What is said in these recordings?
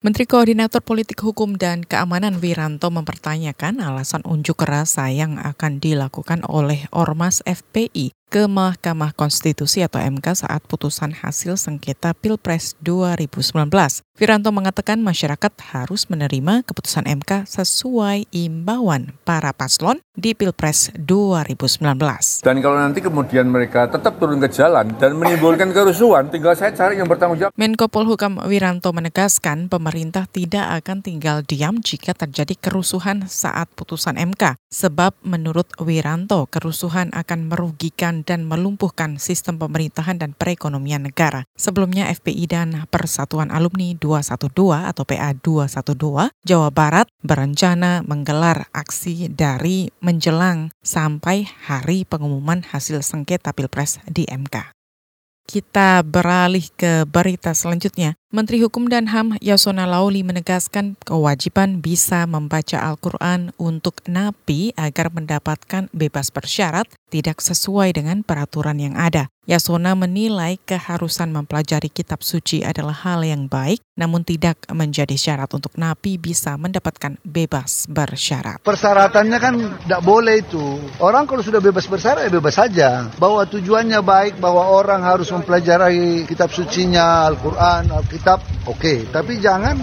Menteri Koordinator Politik Hukum dan Keamanan Wiranto mempertanyakan alasan unjuk rasa yang akan dilakukan oleh Ormas FPI ke Mahkamah Konstitusi atau MK saat putusan hasil sengketa Pilpres 2019. Wiranto mengatakan masyarakat harus menerima keputusan MK sesuai imbauan para paslon di Pilpres 2019. Dan kalau nanti kemudian mereka tetap turun ke jalan dan menimbulkan kerusuhan, tinggal saya cari yang bertanggung jawab. Menko Polhukam Wiranto menegaskan pemerintah tidak akan tinggal diam jika terjadi kerusuhan saat putusan MK. Sebab menurut Wiranto, kerusuhan akan merugikan dan melumpuhkan sistem pemerintahan dan perekonomian negara. Sebelumnya FPI dan Persatuan Alumni 212 atau PA 212 Jawa Barat berencana menggelar aksi dari menjelang sampai hari pengumuman hasil sengketa Pilpres di MK. Kita beralih ke berita selanjutnya. Menteri Hukum dan HAM Yasona Lauli menegaskan kewajiban bisa membaca Al-Quran untuk napi agar mendapatkan bebas bersyarat tidak sesuai dengan peraturan yang ada. Yasona menilai keharusan mempelajari kitab suci adalah hal yang baik, namun tidak menjadi syarat untuk napi bisa mendapatkan bebas bersyarat. Persyaratannya kan tidak boleh itu. Orang kalau sudah bebas bersyarat ya bebas saja. Bahwa tujuannya baik, bahwa orang harus mempelajari kitab sucinya, Al-Quran, Al kitab oke okay. tapi jangan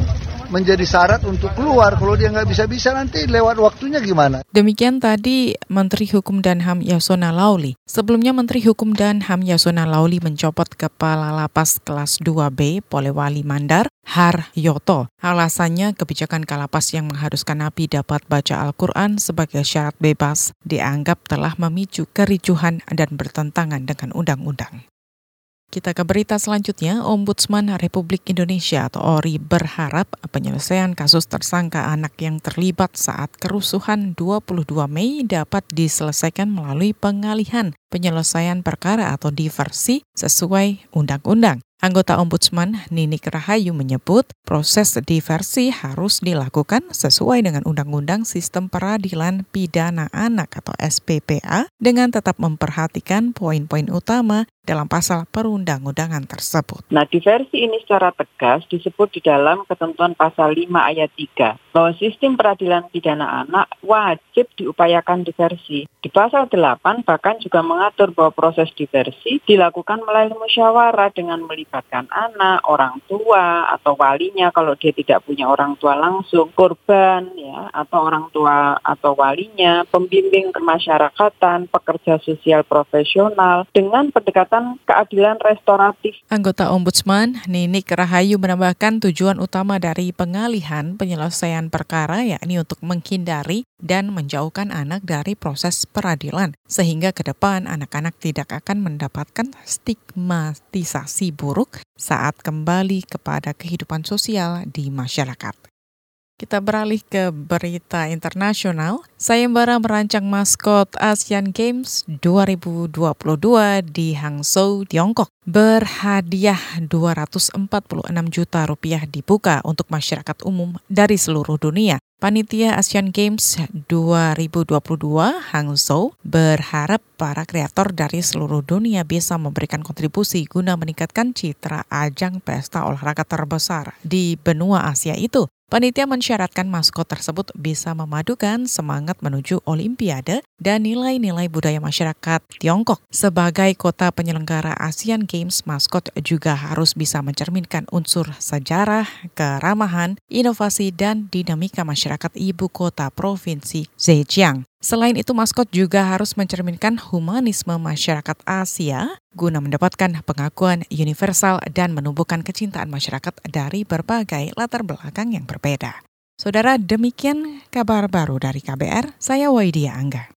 menjadi syarat untuk keluar kalau dia nggak bisa-bisa nanti lewat waktunya gimana? Demikian tadi Menteri Hukum dan HAM Yasona Lauli. Sebelumnya Menteri Hukum dan HAM Yasona Lauli mencopot Kepala Lapas kelas 2B Polewali Mandar Har Yoto. Alasannya kebijakan kalapas yang mengharuskan napi dapat baca Al-Quran sebagai syarat bebas dianggap telah memicu kericuhan dan bertentangan dengan undang-undang. Kita ke berita selanjutnya, Ombudsman Republik Indonesia atau ORI berharap penyelesaian kasus tersangka anak yang terlibat saat kerusuhan 22 Mei dapat diselesaikan melalui pengalihan penyelesaian perkara atau diversi sesuai undang-undang. Anggota Ombudsman Ninik Rahayu menyebut proses diversi harus dilakukan sesuai dengan Undang-Undang Sistem Peradilan Pidana Anak atau SPPA dengan tetap memperhatikan poin-poin utama dalam pasal perundang-undangan tersebut. Nah, diversi ini secara tegas disebut di dalam ketentuan pasal 5 ayat 3 bahwa sistem peradilan pidana anak wajib diupayakan diversi. Di pasal 8 bahkan juga mengatur bahwa proses diversi dilakukan melalui musyawarah dengan melibatkan anak, orang tua atau walinya kalau dia tidak punya orang tua langsung, korban ya atau orang tua atau walinya, pembimbing kemasyarakatan, pekerja sosial profesional dengan pendekatan keadilan restoratif. Anggota Ombudsman Ninik Rahayu menambahkan tujuan utama dari pengalihan penyelesaian perkara yakni untuk menghindari dan menjauhkan anak dari proses peradilan sehingga ke depan anak-anak tidak akan mendapatkan stigmatisasi buruk saat kembali kepada kehidupan sosial di masyarakat. Kita beralih ke berita internasional. Sayembara merancang maskot Asian Games 2022 di Hangzhou, Tiongkok berhadiah 246 juta rupiah dibuka untuk masyarakat umum dari seluruh dunia. Panitia Asian Games 2022 Hangzhou berharap para kreator dari seluruh dunia bisa memberikan kontribusi guna meningkatkan citra ajang pesta olahraga terbesar di benua Asia itu. Panitia mensyaratkan maskot tersebut bisa memadukan semangat menuju Olimpiade dan nilai-nilai budaya masyarakat Tiongkok. Sebagai kota penyelenggara Asian Games, maskot juga harus bisa mencerminkan unsur sejarah, keramahan, inovasi, dan dinamika masyarakat ibu kota provinsi Zhejiang. Selain itu, maskot juga harus mencerminkan humanisme masyarakat Asia guna mendapatkan pengakuan universal dan menumbuhkan kecintaan masyarakat dari berbagai latar belakang yang berbeda. Saudara, demikian kabar baru dari KBR. Saya Waidia Angga.